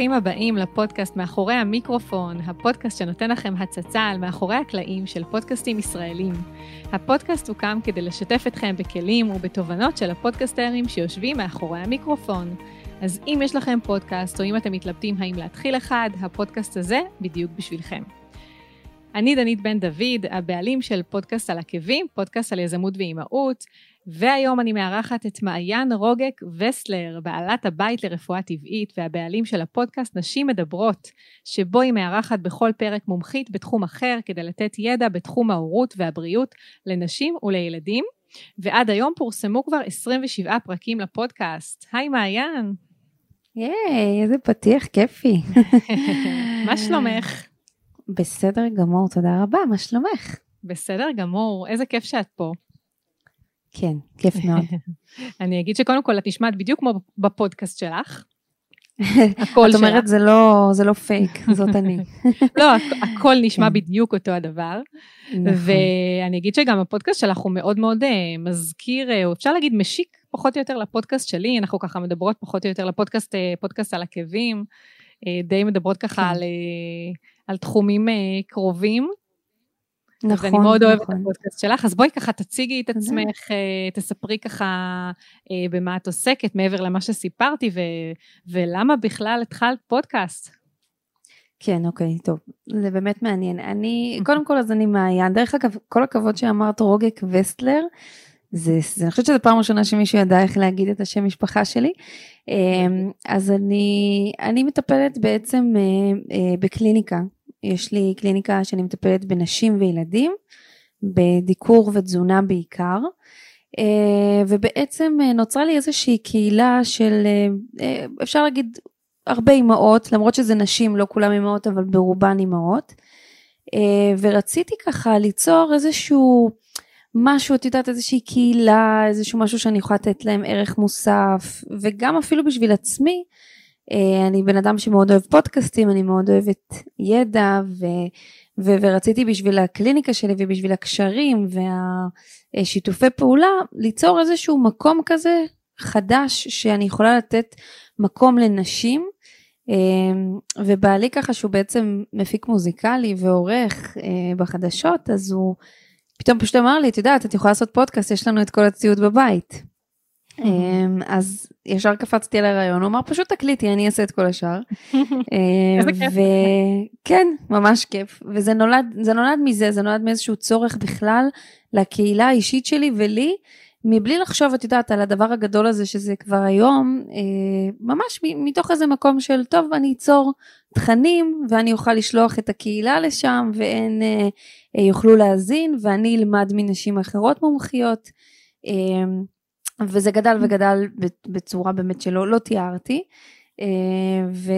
ברוכים הבאים לפודקאסט מאחורי המיקרופון, הפודקאסט שנותן לכם הצצה על מאחורי הקלעים של פודקאסטים ישראלים. הפודקאסט הוקם כדי לשתף אתכם בכלים ובתובנות של הפודקסטרים שיושבים מאחורי המיקרופון. אז אם יש לכם פודקאסט, או אם אתם מתלבטים האם להתחיל אחד, הפודקאסט הזה בדיוק בשבילכם. אני דנית בן דוד, הבעלים של פודקאסט על עקבים, פודקאסט על יזמות ואימהות, והיום אני מארחת את מעיין רוגק וסלר, בעלת הבית לרפואה טבעית והבעלים של הפודקאסט נשים מדברות, שבו היא מארחת בכל פרק מומחית בתחום אחר כדי לתת ידע בתחום ההורות והבריאות לנשים ולילדים. ועד היום פורסמו כבר 27 פרקים לפודקאסט. היי מעיין. ייי, איזה פתיח כיפי. מה שלומך? בסדר גמור, תודה רבה, מה שלומך? בסדר גמור, איזה כיף שאת פה. כן, כיף מאוד. אני אגיד שקודם כל את נשמעת בדיוק כמו בפודקאסט שלך. את אומרת זה לא, זה לא פייק, זאת אני. לא, הכל נשמע כן. בדיוק אותו הדבר. נכון. ואני אגיד שגם הפודקאסט שלך הוא מאוד מאוד אה, מזכיר, אה, או אפשר להגיד משיק פחות או יותר לפודקאסט שלי, אנחנו ככה מדברות פחות או יותר לפודקאסט, אה, פודקאסט על עקבים, די מדברות ככה כן. על, על תחומים קרובים. נכון, נכון. ואני מאוד אוהבת את נכון. הפודקאסט שלך, אז בואי ככה תציגי את עצמך, אה, תספרי ככה אה, במה את עוסקת, מעבר למה שסיפרתי, ו, ולמה בכלל התחלת פודקאסט. כן, אוקיי, טוב, זה באמת מעניין. אני, אוקיי. קודם כל אז אני מעיין, דרך אגב, כל הכבוד שאמרת רוגק וסטלר, זה, זה, אני חושבת שזו פעם ראשונה שמישהו ידע איך להגיד את השם משפחה שלי. אמ, אז אני, אני מטפלת בעצם אה, בקליניקה יש לי קליניקה שאני מטפלת בנשים וילדים, בדיקור ותזונה בעיקר, אה, ובעצם אה, נוצרה לי איזושהי קהילה של, אה, אפשר להגיד, הרבה אימהות, למרות שזה נשים, לא כולם אימהות, אבל ברובן אימהות, ורציתי ככה ליצור איזשהו משהו, את יודעת, איזושהי קהילה, איזשהו משהו שאני יכולה לתת להם ערך מוסף, וגם אפילו בשביל עצמי, אני בן אדם שמאוד אוהב פודקאסטים, אני מאוד אוהבת ידע ו, ו, ורציתי בשביל הקליניקה שלי ובשביל הקשרים והשיתופי פעולה ליצור איזשהו מקום כזה חדש שאני יכולה לתת מקום לנשים אה, ובעלי ככה שהוא בעצם מפיק מוזיקלי ועורך אה, בחדשות אז הוא פתאום פשוט אמר לי את יודעת את יכולה לעשות פודקאסט יש לנו את כל הציוד בבית אז ישר קפצתי על הרעיון, הוא אמר פשוט תקליטי, אני אעשה את כל השאר. אמ, וכן, ממש כיף. וזה נולד, זה נולד מזה, זה נולד מאיזשהו צורך בכלל לקהילה האישית שלי ולי, מבלי לחשוב, את יודעת, על הדבר הגדול הזה שזה כבר היום, אה, ממש מתוך איזה מקום של, טוב, אני אצור תכנים ואני אוכל לשלוח את הקהילה לשם והן אה, אה, יוכלו להאזין ואני אלמד מנשים אחרות מומחיות. וזה גדל. וגדל בצורה באמת שלא לא תיארתי. אה, ו,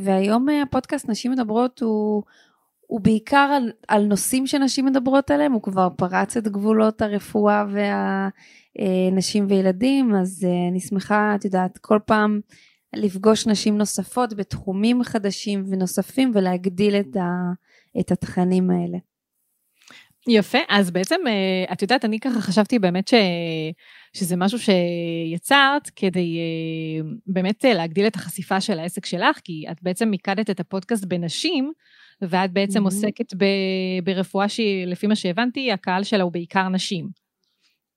והיום הפודקאסט נשים מדברות הוא, הוא בעיקר על, על נושאים שנשים מדברות עליהם, הוא כבר פרץ את גבולות הרפואה והנשים אה, וילדים, אז אה, אני שמחה, את יודעת, כל פעם לפגוש נשים נוספות בתחומים חדשים ונוספים ולהגדיל את, ה, את התכנים האלה. יפה, אז בעצם, את יודעת, אני ככה חשבתי באמת ש... שזה משהו שיצרת כדי uh, באמת uh, להגדיל את החשיפה של העסק שלך, כי את בעצם מיקדת את הפודקאסט בנשים, ואת בעצם mm-hmm. עוסקת ב, ברפואה שלפי מה שהבנתי, הקהל שלה הוא בעיקר נשים.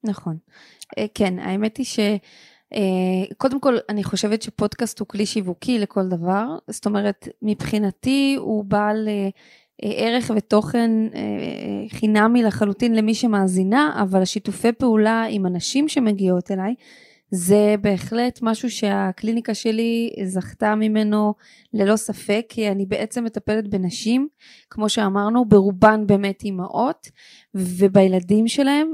נכון. Uh, כן, האמת היא ש... קודם כל, אני חושבת שפודקאסט הוא כלי שיווקי לכל דבר. זאת אומרת, מבחינתי הוא בעל ערך ותוכן אה, חינמי לחלוטין למי שמאזינה, אבל השיתופי פעולה עם אנשים שמגיעות אליי, זה בהחלט משהו שהקליניקה שלי זכתה ממנו ללא ספק, כי אני בעצם מטפלת בנשים, כמו שאמרנו, ברובן באמת אימהות, ובילדים שלהם,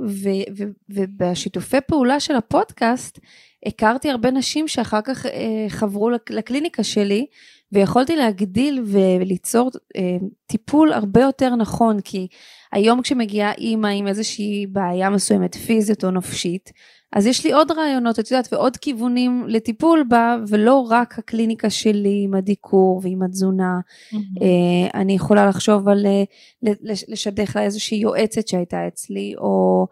ובשיתופי פעולה של הפודקאסט, הכרתי הרבה נשים שאחר כך אה, חברו לקליניקה שלי, ויכולתי להגדיל וליצור אה, טיפול הרבה יותר נכון, כי היום כשמגיעה אימא עם איזושהי בעיה מסוימת, פיזית או נפשית, אז יש לי עוד רעיונות, את יודעת, ועוד כיוונים לטיפול בה, ולא רק הקליניקה שלי עם הדיקור ועם התזונה. Mm-hmm. אה, אני יכולה לחשוב על אה, לשדך לה איזושהי יועצת שהייתה אצלי, או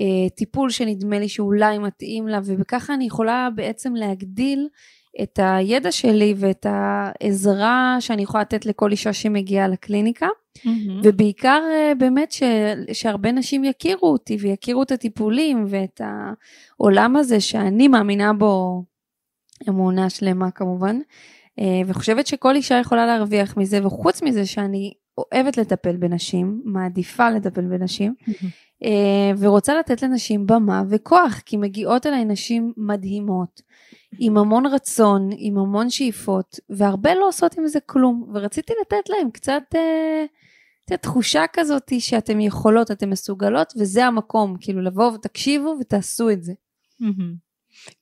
אה, טיפול שנדמה לי שאולי מתאים לה, וככה אני יכולה בעצם להגדיל את הידע שלי ואת העזרה שאני יכולה לתת לכל אישה שמגיעה לקליניקה, mm-hmm. ובעיקר אה, באמת ש, שהרבה נשים יכירו אותי ויכירו את הטיפולים ואת העולם הזה שאני מאמינה בו אמונה שלמה כמובן, אה, וחושבת שכל אישה יכולה להרוויח מזה, וחוץ מזה שאני אוהבת לטפל בנשים, מעדיפה לטפל בנשים, mm-hmm. ורוצה לתת לנשים במה וכוח, כי מגיעות אליי נשים מדהימות, עם המון רצון, עם המון שאיפות, והרבה לא עושות עם זה כלום, ורציתי לתת להם קצת אה, תחושה כזאת שאתם יכולות, אתם מסוגלות, וזה המקום, כאילו לבוא ותקשיבו ותעשו את זה.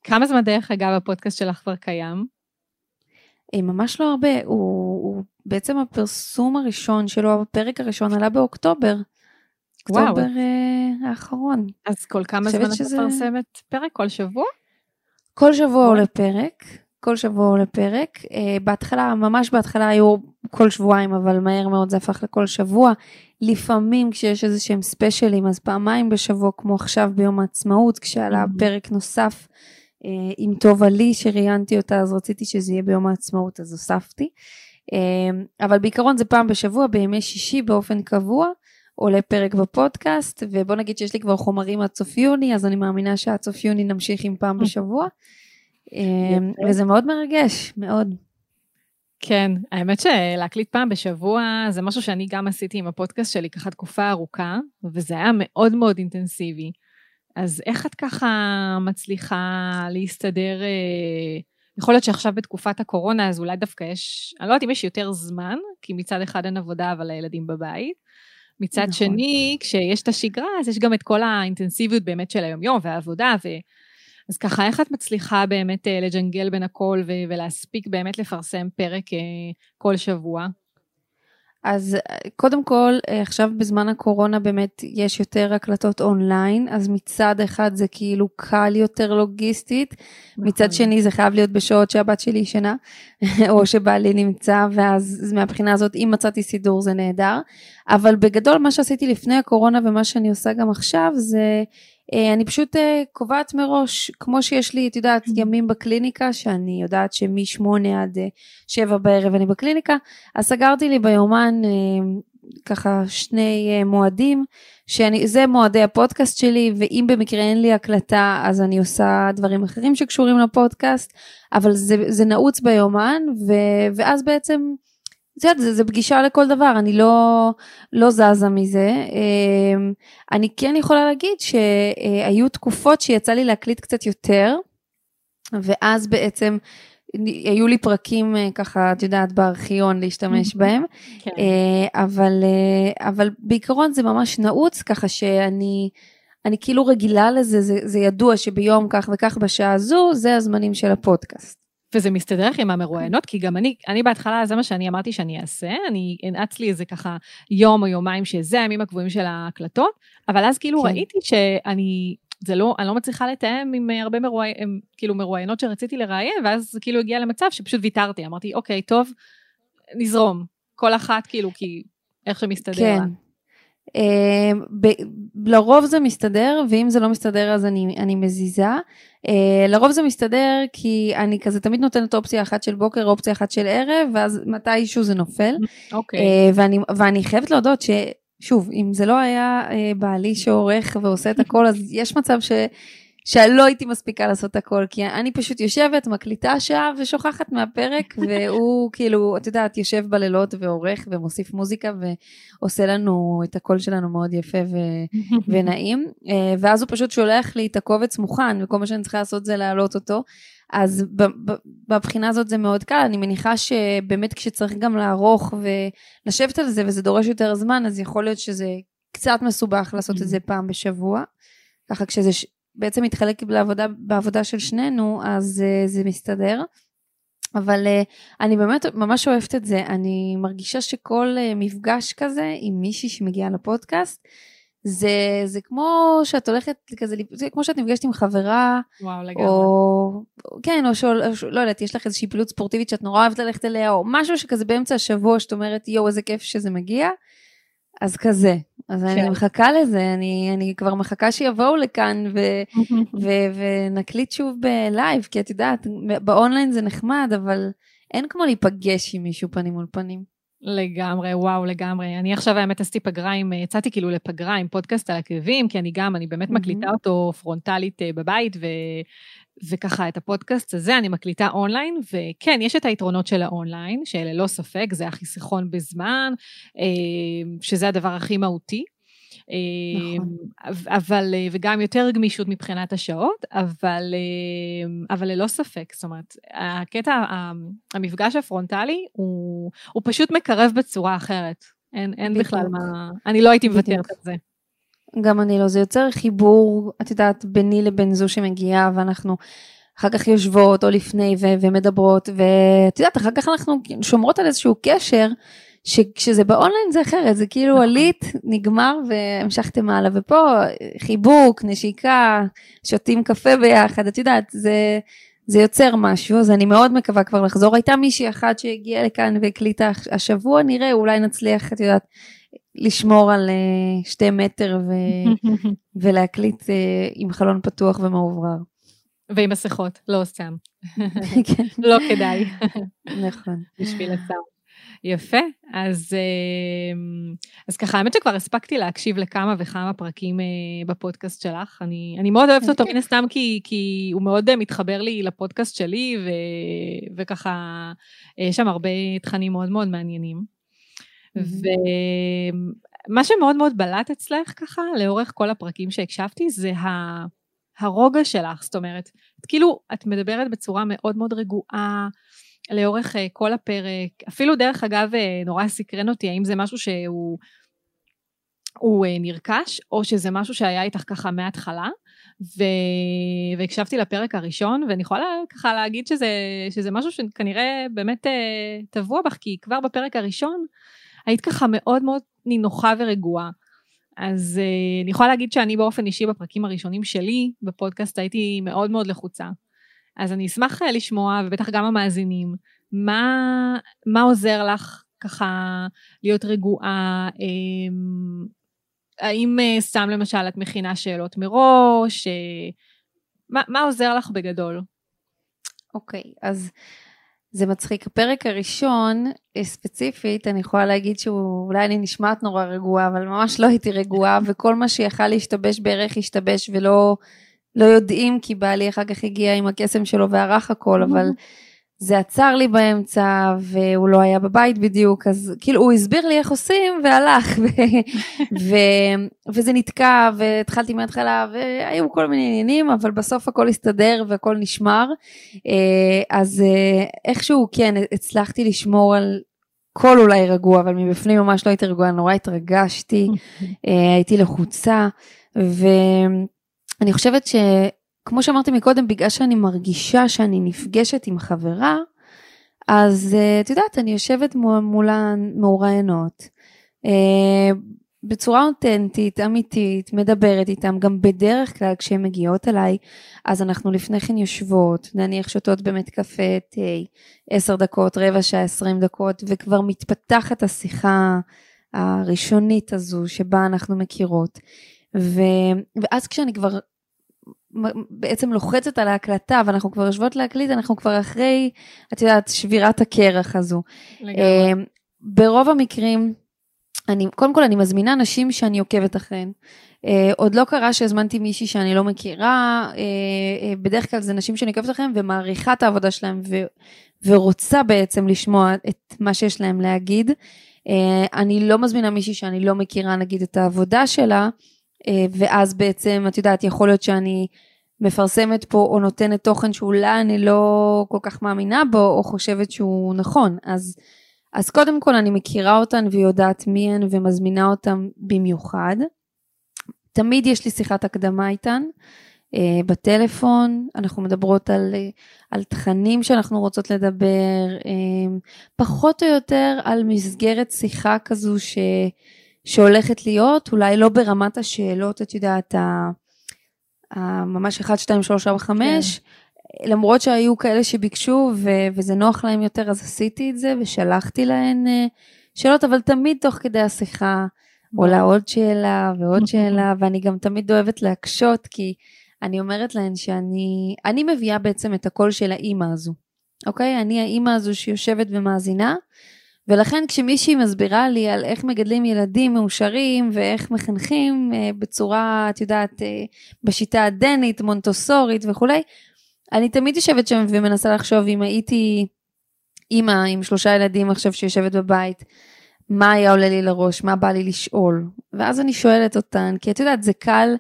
כמה זמן דרך אגב הפודקאסט שלך כבר קיים? אה, ממש לא הרבה, הוא, הוא בעצם הפרסום הראשון שלו, הפרק הראשון עלה באוקטובר. אוקטובר אה, האחרון. אז כל כמה זמן את מפרסמת פרק? כל שבוע? כל שבוע עולה פרק, כל שבוע עולה פרק. Uh, בהתחלה, ממש בהתחלה היו כל שבועיים, אבל מהר מאוד זה הפך לכל שבוע. לפעמים כשיש איזה שהם ספיישלים, אז פעמיים בשבוע, כמו עכשיו ביום העצמאות, כשעלה mm-hmm. פרק נוסף uh, עם טובה לי, שראיינתי אותה, אז רציתי שזה יהיה ביום העצמאות, אז הוספתי. Uh, אבל בעיקרון זה פעם בשבוע, בימי שישי באופן קבוע. עולה פרק בפודקאסט, ובוא נגיד שיש לי כבר חומרים עד סוף יוני, אז אני מאמינה שעד סוף יוני נמשיך עם פעם בשבוע. אמ, וזה מאוד מרגש, מאוד. כן, האמת שלהקליט פעם בשבוע זה משהו שאני גם עשיתי עם הפודקאסט שלי ככה תקופה ארוכה, וזה היה מאוד מאוד אינטנסיבי. אז איך את ככה מצליחה להסתדר, אה, יכול להיות שעכשיו בתקופת הקורונה אז אולי דווקא יש, אני לא יודעת אם יש יותר זמן, כי מצד אחד אין עבודה אבל הילדים בבית, מצד נכון. שני, כשיש את השגרה, אז יש גם את כל האינטנסיביות באמת של היומיום והעבודה, ו... אז ככה, איך את מצליחה באמת אה, לג'נגל בין הכל ו- ולהספיק באמת לפרסם פרק אה, כל שבוע? אז קודם כל, עכשיו בזמן הקורונה באמת יש יותר הקלטות אונליין, אז מצד אחד זה כאילו קל יותר לוגיסטית, נכון. מצד שני זה חייב להיות בשעות שהבת שלי ישנה, או שבעלי נמצא, ואז מהבחינה הזאת, אם מצאתי סידור זה נהדר. אבל בגדול מה שעשיתי לפני הקורונה ומה שאני עושה גם עכשיו זה אה, אני פשוט אה, קובעת מראש, כמו שיש לי, את יודעת, mm-hmm. ימים בקליניקה, שאני יודעת שמשמונה עד אה, שבע בערב אני בקליניקה, אז סגרתי לי ביומן ככה שני מועדים, שזה מועדי הפודקאסט שלי, ואם במקרה אין לי הקלטה, אז אני עושה דברים אחרים שקשורים לפודקאסט, אבל זה, זה נעוץ ביומן, ו, ואז בעצם... זה, זה, זה פגישה לכל דבר, אני לא, לא זזה מזה. אמ, אני כן יכולה להגיד שהיו תקופות שיצא לי להקליט קצת יותר, ואז בעצם היו לי פרקים אה, ככה, את יודעת, בארכיון להשתמש בהם, כן. אה, אבל, אה, אבל בעיקרון זה ממש נעוץ, ככה שאני... אני כאילו רגילה לזה, זה, זה ידוע שביום כך וכך בשעה הזו, זה הזמנים של הפודקאסט. וזה מסתדר לך עם המרואיינות, כי גם אני, אני בהתחלה, זה מה שאני אמרתי שאני אעשה, אני הנעץ לי איזה ככה יום או יומיים שזה הימים הקבועים של ההקלטות, אבל אז כאילו כן. ראיתי שאני, זה לא, אני לא מצליחה לתאם עם הרבה מרואי, כאילו מרואיינות שרציתי לראיין, ואז זה כאילו הגיע למצב שפשוט ויתרתי, אמרתי, אוקיי, טוב, נזרום, כל אחת כאילו, כי איך שמסתדר כן. לה. ב- לרוב זה מסתדר, ואם זה לא מסתדר אז אני, אני מזיזה. Uh, לרוב זה מסתדר כי אני כזה תמיד נותנת אופציה אחת של בוקר, אופציה אחת של ערב, ואז מתישהו זה נופל. אוקיי. Okay. Uh, ואני, ואני חייבת להודות ששוב, אם זה לא היה uh, בעלי שעורך ועושה את הכל, אז יש מצב ש... שלא הייתי מספיקה לעשות הכל, כי אני פשוט יושבת, מקליטה שעה ושוכחת מהפרק, והוא כאילו, את יודעת, יושב בלילות ועורך ומוסיף מוזיקה ועושה לנו את הקול שלנו מאוד יפה ו- ונעים, אה, ואז הוא פשוט שולח לי את הקובץ מוכן, וכל מה שאני צריכה לעשות זה להעלות אותו. אז בבחינה הזאת זה מאוד קל, אני מניחה שבאמת כשצריך גם לערוך ולשבת על זה וזה דורש יותר זמן, אז יכול להיות שזה קצת מסובך לעשות את זה פעם בשבוע. ככה כשזה בעצם מתחלק לעבודה, בעבודה של שנינו, אז uh, זה מסתדר. אבל uh, אני באמת ממש אוהבת את זה, אני מרגישה שכל uh, מפגש כזה עם מישהי שמגיעה לפודקאסט, זה, זה כמו שאת הולכת כזה, זה כמו שאת נפגשת עם חברה, וואו, לגמרי. או, כן, או שלא לא יודעת, יש לך איזושהי פעילות ספורטיבית שאת נורא אוהבת ללכת אליה, או משהו שכזה באמצע השבוע, שאת אומרת, יואו, איזה כיף שזה מגיע, אז כזה. אז כן. אני מחכה לזה, אני, אני כבר מחכה שיבואו לכאן ו, ו, ונקליט שוב ב live, כי את יודעת, באונליין זה נחמד, אבל אין כמו להיפגש עם מישהו פנים מול פנים. לגמרי, וואו, לגמרי. אני עכשיו האמת עשיתי פגרה עם, יצאתי כאילו לפגרה עם פודקאסט על עקבים, כי אני גם, אני באמת מקליטה אותו פרונטלית אה, בבית, ו, וככה את הפודקאסט הזה אני מקליטה אונליין, וכן, יש את היתרונות של האונליין, שללא ספק זה החיסכון בזמן, אה, שזה הדבר הכי מהותי. נכון. אבל, וגם יותר גמישות מבחינת השעות, אבל, אבל ללא ספק, זאת אומרת, הקטע, המפגש הפרונטלי הוא, הוא פשוט מקרב בצורה אחרת. אין, אין בכלל מה, אני לא הייתי מוותרת על זה. גם אני לא, זה יוצר חיבור, את יודעת, ביני לבין זו שמגיעה, ואנחנו אחר כך יושבות או לפני ו- ומדברות, ואת יודעת, אחר כך אנחנו שומרות על איזשהו קשר. שכשזה באונליין זה אחרת, זה כאילו נכון. עלית, נגמר והמשכתם הלאה, ופה חיבוק, נשיקה, שותים קפה ביחד, את יודעת, זה, זה יוצר משהו, אז אני מאוד מקווה כבר לחזור. הייתה מישהי אחת שהגיעה לכאן והקליטה השבוע, נראה, אולי נצליח, את יודעת, לשמור על uh, שתי מטר ו... ולהקליט uh, עם חלון פתוח ומאוברר. ועם מסכות, לא סתם. כן. לא כדאי. נכון. בשביל הסאונד. יפה, אז, אמ, אז ככה, האמת שכבר הספקתי להקשיב לכמה וכמה פרקים אה, בפודקאסט שלך. אני, אני מאוד אוהבת אותו מן הסתם כי, כי הוא מאוד אה, מתחבר לי לפודקאסט שלי, ו, וככה, אה, יש שם הרבה תכנים מאוד מאוד מעניינים. ומה שמאוד מאוד בלט אצלך ככה, לאורך כל הפרקים שהקשבתי, זה ה... הרוגע שלך, זאת אומרת, את כאילו, את מדברת בצורה מאוד מאוד רגועה, לאורך uh, כל הפרק. אפילו דרך אגב, uh, נורא סקרן אותי, האם זה משהו שהוא הוא, uh, נרכש, או שזה משהו שהיה איתך ככה מההתחלה. ו... והקשבתי לפרק הראשון, ואני יכולה ככה להגיד שזה, שזה משהו שכנראה באמת טבוע בך, כי כבר בפרק הראשון היית ככה מאוד מאוד נינוחה ורגועה. אז uh, אני יכולה להגיד שאני באופן אישי בפרקים הראשונים שלי בפודקאסט הייתי מאוד מאוד לחוצה. אז אני אשמח אה, לשמוע, ובטח גם המאזינים, מה, מה עוזר לך ככה להיות רגועה? אמ, האם אה, סתם למשל את מכינה שאלות מראש? אה, מה, מה עוזר לך בגדול? אוקיי, okay, אז זה מצחיק. הפרק הראשון, ספציפית, אני יכולה להגיד שאולי אני נשמעת נורא רגועה, אבל ממש לא הייתי רגועה, וכל מה שיכל להשתבש בערך השתבש ולא לא יודעים, כי בעלי אחר כך הגיע עם הקסם שלו וערך הכל, אבל זה עצר לי באמצע, והוא לא היה בבית בדיוק, אז כאילו הוא הסביר לי איך עושים, והלך, ו- ו- וזה נתקע, והתחלתי מההתחלה, והיו כל מיני עניינים, אבל בסוף הכל הסתדר והכל נשמר. אה, אז אה, איכשהו, כן, הצלחתי לשמור על קול אולי רגוע, אבל מבפנים ממש לא הייתי רגועה, נורא התרגשתי, אה, הייתי לחוצה, ו... אני חושבת שכמו שאמרתי מקודם, בגלל שאני מרגישה שאני נפגשת עם חברה, אז uh, את יודעת, אני יושבת מולן מאוריינות, uh, בצורה אותנטית, אמיתית, מדברת איתם, גם בדרך כלל כשהן מגיעות אליי, אז אנחנו לפני כן יושבות, נניח שותות באמת קפה, תה, עשר דקות, רבע שעה, עשרים דקות, וכבר מתפתחת השיחה הראשונית הזו שבה אנחנו מכירות. ו... ואז כשאני כבר בעצם לוחצת על ההקלטה ואנחנו כבר יושבות להקליט, אנחנו כבר אחרי, את יודעת, שבירת הקרח הזו. לגמרי. אמ, ברוב המקרים, אני, קודם כל אני מזמינה נשים שאני עוקבת אחריהן. Uh, עוד לא קרה שהזמנתי מישהי שאני לא מכירה, uh, uh, בדרך כלל זה נשים שאני עוקבת אחריהן ומעריכה את העבודה שלהן ו, ורוצה בעצם לשמוע את מה שיש להם להגיד. אני לא מזמינה מישהי שאני לא מכירה נגיד את העבודה שלה, אה, ואז בעצם, את יודעת, יכול להיות שאני מפרסמת פה או נותנת תוכן שאולי אני לא כל כך מאמינה בו, או חושבת שהוא נכון. אז, אז קודם כל אני מכירה אותן ויודעת מי הן ומזמינה אותן במיוחד. תמיד יש לי שיחת הקדמה איתן. Uh, בטלפון, אנחנו מדברות על, uh, על תכנים שאנחנו רוצות לדבר, uh, פחות או יותר על מסגרת שיחה כזו ש, שהולכת להיות, אולי לא ברמת השאלות, את יודעת, ה, ממש 1, 2, 3, 4, 5, כן. למרות שהיו כאלה שביקשו ו, וזה נוח להם יותר, אז עשיתי את זה ושלחתי להן uh, שאלות, אבל תמיד תוך כדי השיחה עולה עוד שאלה ועוד שאלה, ואני גם תמיד אוהבת להקשות, כי אני אומרת להן שאני אני מביאה בעצם את הקול של האימא הזו, אוקיי? אני האימא הזו שיושבת ומאזינה, ולכן כשמישהי מסבירה לי על איך מגדלים ילדים מאושרים ואיך מחנכים אה, בצורה, את יודעת, אה, בשיטה הדנית, מונטוסורית וכולי, אני תמיד יושבת שם ומנסה לחשוב אם הייתי אימא עם שלושה ילדים עכשיו שיושבת בבית, מה היה עולה לי לראש, מה בא לי לשאול, ואז אני שואלת אותן, כי את יודעת, זה קל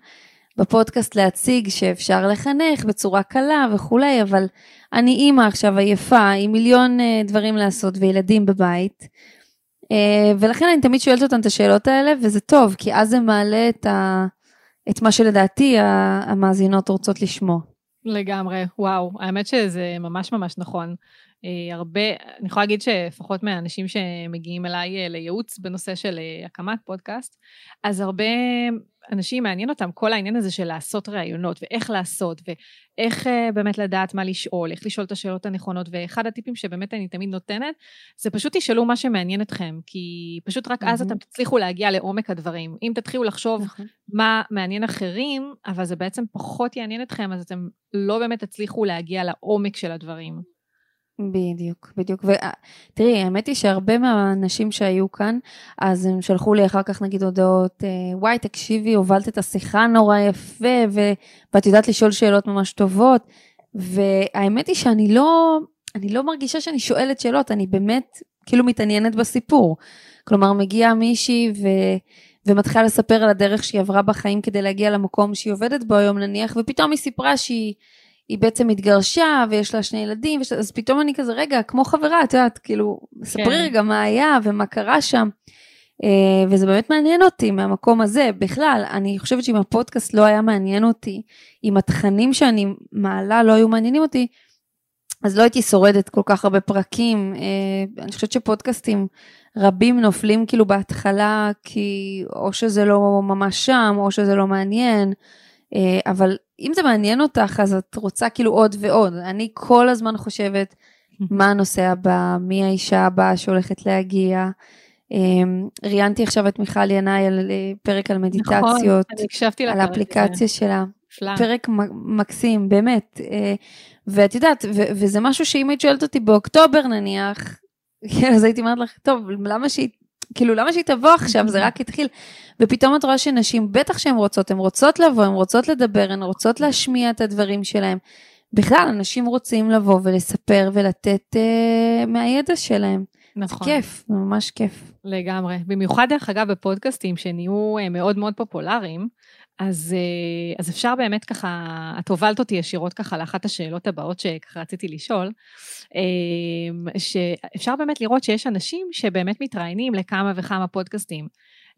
בפודקאסט להציג שאפשר לחנך בצורה קלה וכולי, אבל אני אימא עכשיו עייפה עם מיליון uh, דברים לעשות וילדים בבית, uh, ולכן אני תמיד שואלת אותן את השאלות האלה, וזה טוב, כי אז זה מעלה את, ה, את מה שלדעתי המאזינות רוצות לשמוע. לגמרי, וואו, האמת שזה ממש ממש נכון. אה, הרבה, אני יכולה להגיד שלפחות מהאנשים שמגיעים אליי אה, לייעוץ בנושא של אה, הקמת פודקאסט, אז הרבה אנשים מעניין אותם כל העניין הזה של לעשות ראיונות ואיך לעשות ואיך באמת לדעת מה לשאול, איך לשאול את השאלות הנכונות ואחד הטיפים שבאמת אני תמיד נותנת זה פשוט תשאלו מה שמעניין אתכם כי פשוט רק mm-hmm. אז אתם תצליחו להגיע לעומק הדברים. אם תתחילו לחשוב mm-hmm. מה מעניין אחרים אבל זה בעצם פחות יעניין אתכם אז אתם לא באמת תצליחו להגיע לעומק של הדברים. בדיוק, בדיוק. ותראי, האמת היא שהרבה מהאנשים שהיו כאן, אז הם שלחו לי אחר כך נגיד הודעות, אה, וואי, תקשיבי, הובלת את השיחה נורא יפה, ו... ואת יודעת לשאול שאלות ממש טובות. והאמת היא שאני לא, אני לא מרגישה שאני שואלת שאלות, אני באמת כאילו מתעניינת בסיפור. כלומר, מגיעה מישהי ו... ומתחילה לספר על הדרך שהיא עברה בחיים כדי להגיע למקום שהיא עובדת בו היום נניח, ופתאום היא סיפרה שהיא... היא בעצם התגרשה ויש לה שני ילדים, וש... אז פתאום אני כזה, רגע, כמו חברה, את יודעת, כאילו, ספרי כן. רגע מה היה ומה קרה שם. Uh, וזה באמת מעניין אותי מהמקום הזה. בכלל, אני חושבת שאם הפודקאסט לא היה מעניין אותי, אם התכנים שאני מעלה לא היו מעניינים אותי, אז לא הייתי שורדת כל כך הרבה פרקים. Uh, אני חושבת שפודקאסטים רבים נופלים כאילו בהתחלה, כי או שזה לא ממש שם, או שזה לא מעניין. אה, אבל אם זה מעניין אותך, אז את רוצה כאילו עוד ועוד. אני כל הזמן חושבת מה הנושא הבא, מי האישה הבאה שהולכת להגיע. אמ, ראיינתי עכשיו את מיכל ינאי על אה, פרק על מדיטציות. נכון, אני הקשבתי לפרק. על האפליקציה שלה. פלא. פרק מקסים, באמת. אה, ואת יודעת, וזה משהו שאם היית שואלת אותי באוקטובר נניח, אז הייתי אומרת לך, טוב, למה שהיא כאילו למה שהיא תבוא עכשיו זה רק התחיל ופתאום את רואה שנשים בטח שהן רוצות הן רוצות לבוא הן רוצות לדבר הן רוצות להשמיע את הדברים שלהן. בכלל אנשים רוצים לבוא ולספר ולתת uh, מהידע שלהם. נכון. זה כיף, זה ממש כיף. לגמרי. במיוחד דרך אגב בפודקאסטים שנהיו uh, מאוד מאוד פופולריים, אז, uh, אז אפשר באמת ככה, את הובלת אותי ישירות ככה לאחת השאלות הבאות שככה רציתי לשאול. אמ, שאפשר באמת לראות שיש אנשים שבאמת מתראיינים לכמה וכמה פודקאסטים.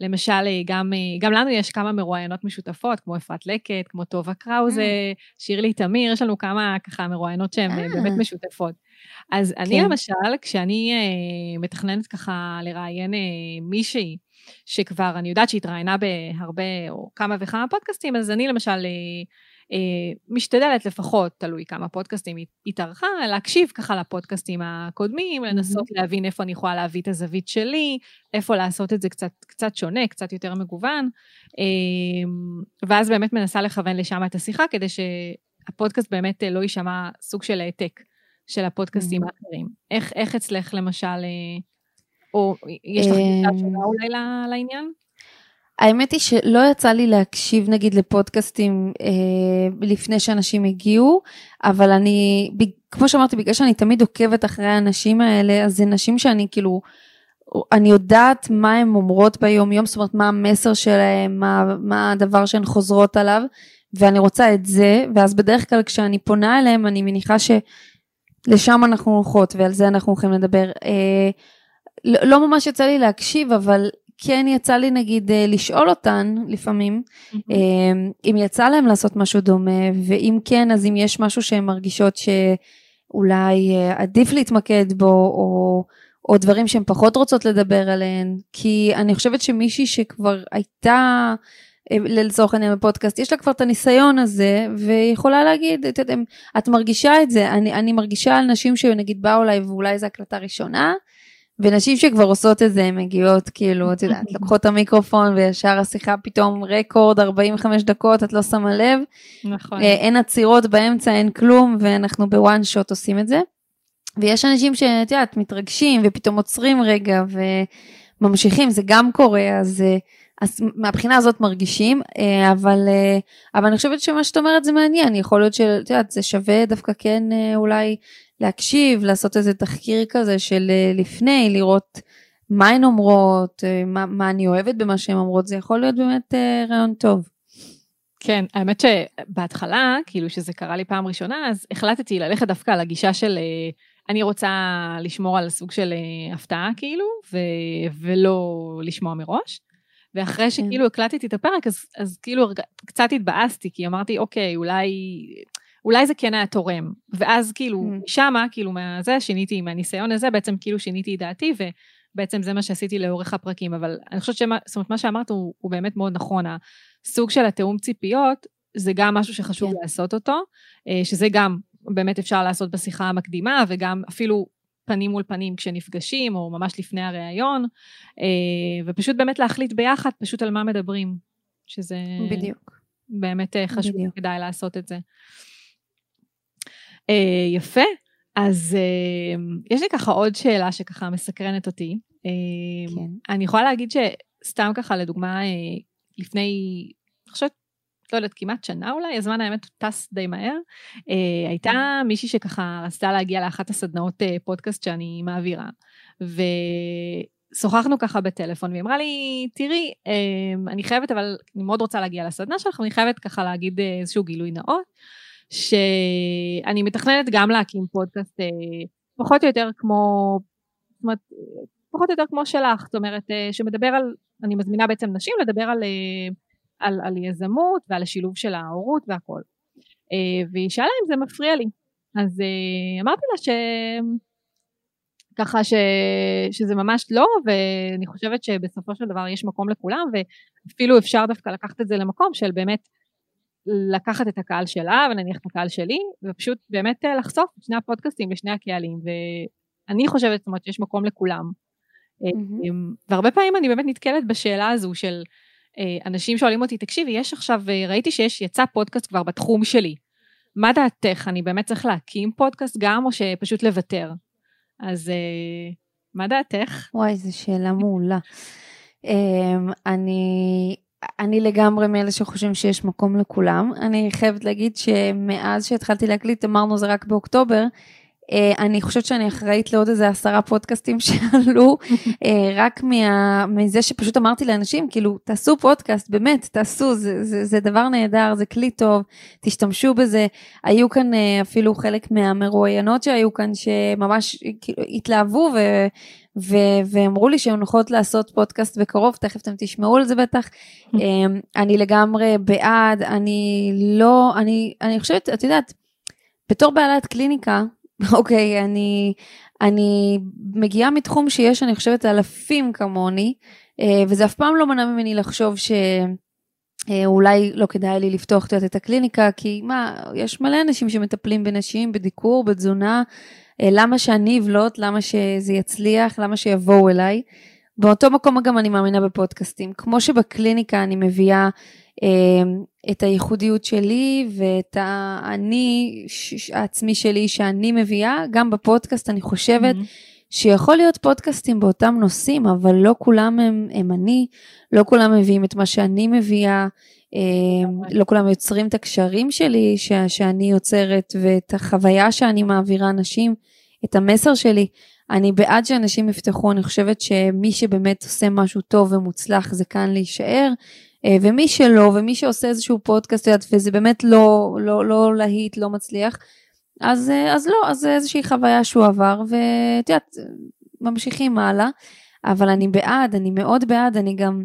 למשל, אה, גם, אה, גם לנו יש כמה מרואיינות משותפות, כמו אפרת לקט, כמו טובה קראוזה. שירלי תמיר, יש לנו כמה ככה מרואיינות שהן אה. באמת משותפות. אז כן. אני למשל, כשאני מתכננת ככה לראיין מישהי, שכבר, אני יודעת שהתראיינה בהרבה, או כמה וכמה פודקאסטים, אז אני למשל uh, אה, משתדלת לפחות, תלוי כמה פודקאסטים היא התארחה, להקשיב ככה לפודקאסטים הקודמים, לנסות mm-hmm. להבין איפה אני יכולה להביא את הזווית שלי, איפה לעשות את זה קצת, קצת שונה, קצת יותר מגוון, אה, ואז באמת מנסה לכוון לשם את השיחה, כדי שהפודקאסט באמת לא יישמע סוג של העתק של הפודקאסטים mm-hmm. האחרים. איך, איך אצלך למשל, אה, או יש לך גישה שונה אולי לעניין? האמת היא שלא יצא לי להקשיב נגיד לפודקאסטים אה, לפני שאנשים הגיעו, אבל אני, כמו שאמרתי, בגלל שאני תמיד עוקבת אחרי האנשים האלה, אז זה נשים שאני כאילו, אני יודעת מה הן אומרות ביום יום, זאת אומרת מה המסר שלהן, מה, מה הדבר שהן חוזרות עליו, ואני רוצה את זה, ואז בדרך כלל כשאני פונה אליהן, אני מניחה שלשם אנחנו הולכות ועל זה אנחנו הולכים לדבר. אה, לא, לא ממש יצא לי להקשיב, אבל כן יצא לי נגיד אה, לשאול אותן לפעמים, mm-hmm. אם יצא להם לעשות משהו דומה, ואם כן, אז אם יש משהו שהן מרגישות שאולי אה, עדיף להתמקד בו, או, או דברים שהן פחות רוצות לדבר עליהן, כי אני חושבת שמישהי שכבר הייתה, לצורך העניין בפודקאסט, יש לה כבר את הניסיון הזה, והיא יכולה להגיד, את, את, את מרגישה את זה, אני, אני מרגישה על נשים שנגיד באו אליי ואולי זו הקלטה ראשונה, ונשים שכבר עושות את זה, הן מגיעות, כאילו, את יודעת, לוקחות את המיקרופון וישר השיחה פתאום רקורד 45 דקות, את לא שמה לב. נכון. אה, אין עצירות באמצע, אין כלום, ואנחנו בוואן שוט עושים את זה. ויש אנשים שאת יודעת, מתרגשים ופתאום עוצרים רגע וממשיכים, זה גם קורה, אז, אה, אז מהבחינה הזאת מרגישים, אה, אבל, אבל אני חושבת שמה שאת אומרת זה מעניין, יכול להיות שאת יודעת, זה שווה דווקא כן אולי להקשיב, לעשות איזה תחקיר כזה של לפני, לראות מה הן אומרות, מה, מה אני אוהבת במה שהן אומרות, זה יכול להיות באמת רעיון טוב. כן, האמת שבהתחלה, כאילו שזה קרה לי פעם ראשונה, אז החלטתי ללכת דווקא על הגישה של אני רוצה לשמור על סוג של הפתעה כאילו, ו- ולא לשמוע מראש. ואחרי כן. שכאילו הקלטתי את הפרק, אז, אז כאילו קצת התבאסתי, כי אמרתי, אוקיי, אולי, אולי זה כן היה תורם. ואז כאילו, mm. שמה, כאילו מהזה, שיניתי, מהניסיון הזה, בעצם כאילו שיניתי את דעתי, ובעצם זה מה שעשיתי לאורך הפרקים. אבל אני חושבת שמה, זאת אומרת, מה שאמרת הוא, הוא באמת מאוד נכון. הסוג של התיאום ציפיות, זה גם משהו שחשוב כן. לעשות אותו, אה, שזה גם באמת אפשר לעשות בשיחה המקדימה, וגם אפילו פנים מול פנים כשנפגשים, או ממש לפני הראיון, אה, ופשוט באמת להחליט ביחד פשוט על מה מדברים, שזה... בדיוק. באמת אה, חשוב, בדיוק. כדאי לעשות את זה. יפה, אז יש לי ככה עוד שאלה שככה מסקרנת אותי. כן. אני יכולה להגיד שסתם ככה, לדוגמה, לפני, אני חושבת, לא יודעת, כמעט שנה אולי, הזמן האמת טס די מהר. אה, הייתה. מישהי שככה רצתה להגיע לאחת הסדנאות אה, פודקאסט שאני מעבירה, ושוחחנו ככה בטלפון, והיא אמרה לי, תראי, אה, אני חייבת, אבל אני מאוד רוצה להגיע לסדנה שלך, ואני חייבת ככה להגיד אה, איזשהו גילוי נאות, שאני מתכננת גם להקים פודקאסט אה, פחות או יותר כמו, זאת אומרת, פחות או יותר כמו שלך, זאת אומרת, אה, שמדבר על אני מזמינה בעצם נשים לדבר על, אה, על, על יזמות ועל השילוב של ההורות והכל. והיא שאלה אם זה מפריע לי. אז אמרתי לה ש... ככה ש... שזה ממש לא, ואני חושבת שבסופו של דבר יש מקום לכולם, ואפילו אפשר דווקא לקחת את זה למקום של באמת לקחת את הקהל שלה ונניח את הקהל שלי, ופשוט באמת לחשוף את שני הפודקאסטים לשני הקהלים, ואני חושבת זאת אומרת שיש מקום לכולם. Mm-hmm. והרבה פעמים אני באמת נתקלת בשאלה הזו של אה, אנשים שואלים אותי, תקשיבי, יש עכשיו, אה, ראיתי שיש, יצא פודקאסט כבר בתחום שלי. מה דעתך? אני באמת צריך להקים פודקאסט גם, או שפשוט לוותר? אז מה דעתך? וואי, זו שאלה מעולה. אמ, אני, אני לגמרי מאלה שחושבים שיש מקום לכולם. אני חייבת להגיד שמאז שהתחלתי להקליט, אמרנו זה רק באוקטובר, אני חושבת שאני אחראית לעוד איזה עשרה פודקאסטים שעלו, אה, רק מה, מזה שפשוט אמרתי לאנשים, כאילו, תעשו פודקאסט, באמת, תעשו, זה, זה, זה דבר נהדר, זה כלי טוב, תשתמשו בזה. היו כאן אה, אפילו חלק מהמרואיינות שהיו כאן, שממש כאילו, התלהבו ו... ו- ואמרו לי שהן הולכות לעשות פודקאסט בקרוב, תכף אתם תשמעו על זה בטח. אני לגמרי בעד, אני לא, אני, אני חושבת, את יודעת, בתור בעלת קליניקה, אוקיי, אני, אני מגיעה מתחום שיש, אני חושבת, אלפים כמוני, אה, וזה אף פעם לא מנע ממני לחשוב שאולי אה, לא כדאי לי לפתוח את הקליניקה, כי מה, יש מלא אנשים שמטפלים בנשים, בדיקור, בתזונה, אה, למה שאני אבלוט, למה שזה יצליח, למה שיבואו אליי. באותו מקום גם אני מאמינה בפודקאסטים. כמו שבקליניקה אני מביאה אמ, את הייחודיות שלי ואת האני העצמי שלי שאני מביאה, גם בפודקאסט אני חושבת mm-hmm. שיכול להיות פודקאסטים באותם נושאים, אבל לא כולם הם, הם אני, לא כולם מביאים את מה שאני מביאה, אמ, לא כולם יוצרים את הקשרים שלי ש, שאני יוצרת ואת החוויה שאני מעבירה אנשים, את המסר שלי. אני בעד שאנשים יפתחו, אני חושבת שמי שבאמת עושה משהו טוב ומוצלח זה כאן להישאר. אה, ומי שלא, ומי שעושה איזשהו פודקאסט, וזה באמת לא, לא, לא להיט, לא מצליח, אז, אה, אז לא, אז זה איזושהי חוויה שהוא עבר, ואת יודעת, ממשיכים הלאה. אבל אני בעד, אני מאוד בעד, אני גם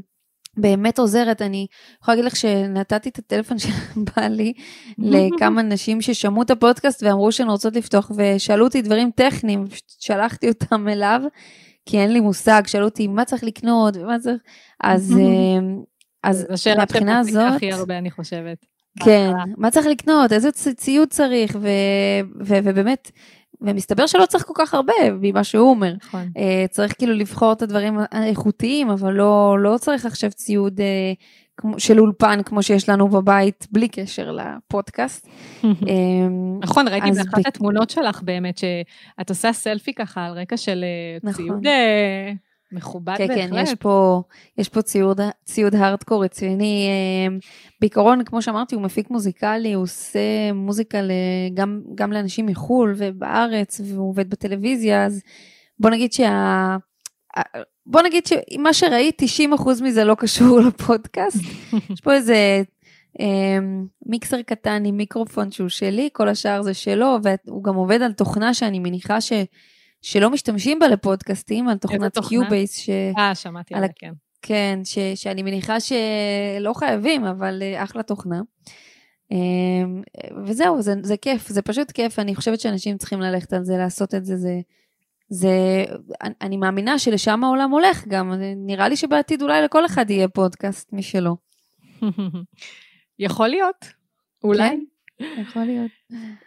באמת עוזרת. אני יכולה להגיד לך שנתתי את הטלפון של בעלי לכמה נשים ששמעו את הפודקאסט ואמרו שהן רוצות לפתוח, ושאלו אותי דברים טכניים, שלחתי אותם אליו, כי אין לי מושג, שאלו אותי מה צריך לקנות? ומה צריך, אז אז מהבחינה הזאת... הכי הרבה, אני חושבת. כן, מה צריך לקנות, איזה ציוד צריך, ובאמת, ומסתבר שלא צריך כל כך הרבה ממה שהוא אומר. נכון. Uh, צריך כאילו לבחור את הדברים האיכותיים, אבל לא, לא צריך עכשיו ציוד uh, כמו, של אולפן כמו שיש לנו בבית, בלי קשר לפודקאסט. אמ, נכון, ראיתי באחת התמונות שלך באמת, שאת עושה סלפי ככה על רקע של אה, נכון. ציוד אה, מכובד כן, בהחלט. כן, יש פה, יש פה ציוד, ציוד הארדקור רציני. אמ, בעיקרון, כמו שאמרתי, הוא מפיק מוזיקלי, הוא עושה מוזיקה גם, גם לאנשים מחו"ל ובארץ, והוא עובד בטלוויזיה, אז בוא נגיד שה... בוא נגיד שמה שראית, 90% מזה לא קשור לפודקאסט. יש פה איזה אמ, מיקסר קטן עם מיקרופון שהוא שלי, כל השאר זה שלו, והוא גם עובד על תוכנה שאני מניחה ש... שלא משתמשים בה לפודקאסטים, על תוכנת? Cubase, ש... אה, שמעתי על זה, כן. כן, ש... שאני מניחה שלא חייבים, אבל אה, אחלה תוכנה. אמ, וזהו, זה, זה כיף, זה פשוט כיף, אני חושבת שאנשים צריכים ללכת על זה, לעשות את זה, זה... זה, אני, אני מאמינה שלשם העולם הולך גם, נראה לי שבעתיד אולי לכל אחד יהיה פודקאסט משלו. יכול להיות, אולי. כן, יכול להיות.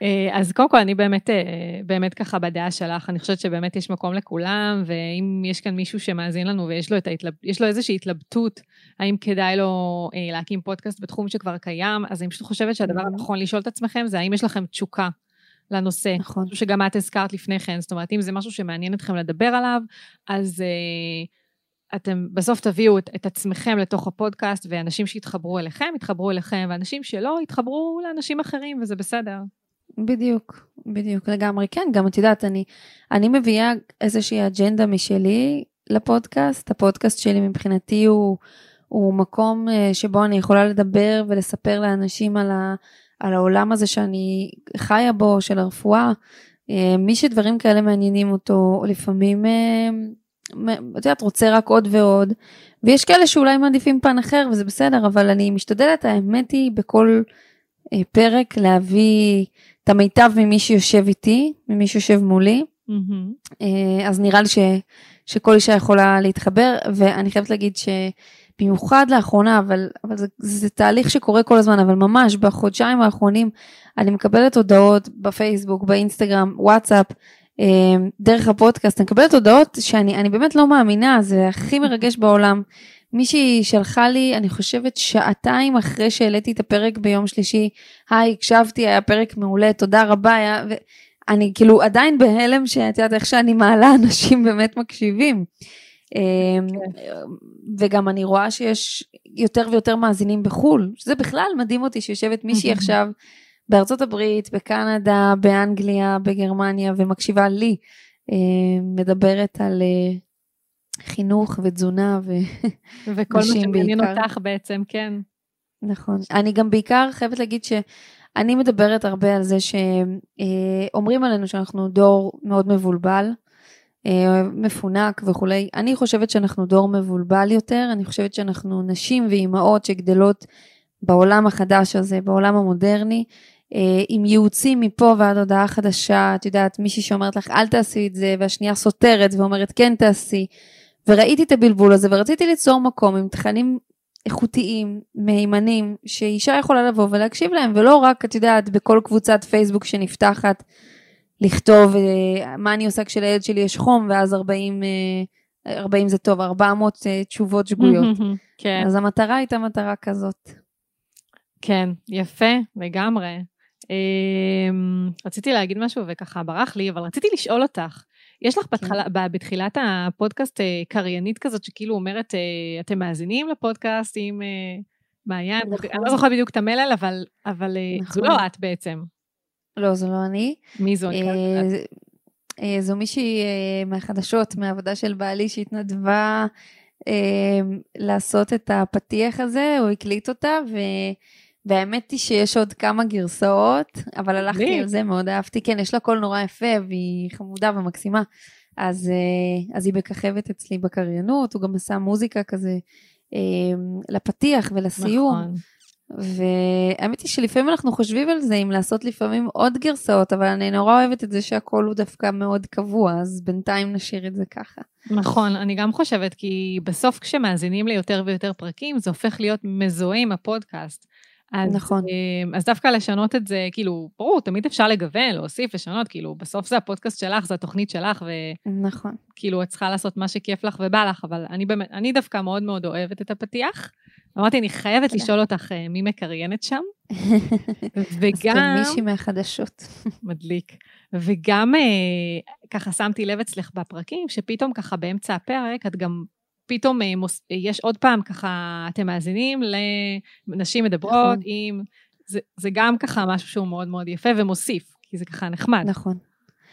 אה, אז קודם כל, אני באמת, אה, באמת ככה בדעה שלך, אני חושבת שבאמת יש מקום לכולם, ואם יש כאן מישהו שמאזין לנו ויש לו, את ההתלב... יש לו איזושהי התלבטות, האם כדאי לו אה, להקים פודקאסט בתחום שכבר קיים, אז אני פשוט חושבת שהדבר Mhm. הנכון לשאול את עצמכם זה האם יש לכם תשוקה לנושא. נכון. משהו שגם את הזכרת לפני כן, זאת אומרת, אם זה משהו שמעניין אתכם לדבר עליו, אז uh, אתם בסוף תביאו את, את עצמכם לתוך הפודקאסט, ואנשים שיתחברו אליכם, יתחברו אליכם, ואנשים שלא, יתחברו לאנשים אחרים, וזה בסדר. בדיוק, בדיוק, לגמרי. כן, גם את יודעת, אני, אני מביאה איזושהי אג'נדה משלי לפודקאסט. הפודקאסט שלי מבחינתי הוא, הוא מקום אה, שבו אני יכולה לדבר ולספר לאנשים על, ה, על העולם הזה שאני חיה בו, של הרפואה. אה, מי שדברים כאלה מעניינים אותו, לפעמים, אה, את יודעת, רוצה רק עוד ועוד. ויש כאלה שאולי מעדיפים פן אחר, וזה בסדר, אבל אני משתדלת, האמת היא, בכל אה, פרק להביא את המיטב ממי שיושב איתי, ממי שיושב מולי. אה, אז נראה לי ש, שכל אישה יכולה להתחבר, ואני חייבת להגיד שבמיוחד לאחרונה, אבל, אבל זה, זה תהליך שקורה כל הזמן, אבל ממש בחודשיים האחרונים אני מקבלת הודעות בפייסבוק, באינסטגרם, וואטסאפ, דרך הפודקאסט, אני מקבלת הודעות שאני אני באמת לא מאמינה, זה הכי מרגש בעולם. מישהי שלחה לי, אני חושבת שעתיים אחרי שהעליתי את הפרק ביום שלישי, היי, הקשבתי, היה פרק מעולה, תודה רבה, היה... ו... אני כאילו עדיין בהלם שאת יודעת איך שאני מעלה אנשים באמת מקשיבים. אמ, וגם אני רואה שיש יותר ויותר מאזינים בחו"ל, שזה בכלל מדהים אותי שיושבת מישהי עכשיו בארצות הברית, בקנדה, באנגליה, בגרמניה, ומקשיבה לי, אמ, מדברת על אה, חינוך ותזונה ו... וכל מה שמעניין בעיקר. אותך בעצם, כן. נכון. אני גם בעיקר חייבת להגיד שאני מדברת הרבה על זה שאומרים עלינו שאנחנו דור מאוד מבולבל, אה, מפונק וכולי. אני חושבת שאנחנו דור מבולבל יותר, אני חושבת שאנחנו נשים ואימהות שגדלות בעולם החדש הזה, בעולם המודרני, אה, עם ייעוצים מפה ועד הודעה חדשה, את יודעת, מישהי שאומרת לך אל תעשי את זה, והשנייה סותרת ואומרת כן תעשי. וראיתי את הבלבול הזה ורציתי ליצור מקום עם תכנים איכותיים, מהימנים, שאישה יכולה לבוא ולהקשיב להם, ולא רק, את יודעת, בכל קבוצת פייסבוק שנפתחת, לכתוב אה, מה אני עושה כשלילד שלי יש חום, ואז 40, אה, 40 זה טוב, 400 אה, תשובות שגויות. כן, אז המטרה הייתה מטרה כזאת. כן, יפה, לגמרי. אמ, רציתי להגיד משהו וככה ברח לי, אבל רציתי לשאול אותך, יש לך בתחלה, ב- בתחילת הפודקאסט אה, קריינית כזאת שכאילו אומרת, אה, אתם מאזינים לפודקאסט עם אה, מעיין? נכון. אני לא זוכרת בדיוק את המלל, אבל, אבל אה, זו נכון. לא את בעצם. לא, זו לא אני. מי זו? אה, זו מישהי מהחדשות, מהעבודה של בעלי, שהתנדבה לעשות את הפתיח הזה, הוא הקליט אותה, ו... והאמת היא שיש עוד כמה גרסאות, אבל הלכתי. על זה, מאוד אהבתי. כן, יש לה קול נורא יפה, והיא חמודה ומקסימה. אז, אה, אז היא מככבת אצלי בקריינות, הוא גם עשה מוזיקה כזה אה, לפתיח ולסיום. נכון. והאמת היא שלפעמים אנחנו חושבים על זה, אם לעשות לפעמים עוד גרסאות, אבל אני נורא אוהבת את זה שהקול הוא דווקא מאוד קבוע, אז בינתיים נשאיר את זה ככה. נכון, אני גם חושבת, כי בסוף כשמאזינים ליותר ויותר פרקים, זה הופך להיות מזוהה עם הפודקאסט. אז, נכון. אמ, אז דווקא לשנות את זה, כאילו, ברור, תמיד אפשר לגוון, להוסיף, לשנות, כאילו, בסוף זה הפודקאסט שלך, זה התוכנית שלך, נכון. וכאילו, את צריכה לעשות מה שכיף לך ובא לך, אבל אני באמת, אני דווקא מאוד מאוד אוהבת את הפתיח. אמרתי, אני חייבת תודה. לשאול אותך אה, מי מקריינת שם, אז וגם... כן, מישהי מהחדשות. מדליק. וגם אה, ככה שמתי לב אצלך בפרקים, שפתאום ככה באמצע הפרק, את גם פתאום אה, מוס, אה, יש עוד פעם ככה, אתם מאזינים לנשים מדברות נכון. עם... זה, זה גם ככה משהו שהוא מאוד מאוד יפה ומוסיף, כי זה ככה נחמד. נכון.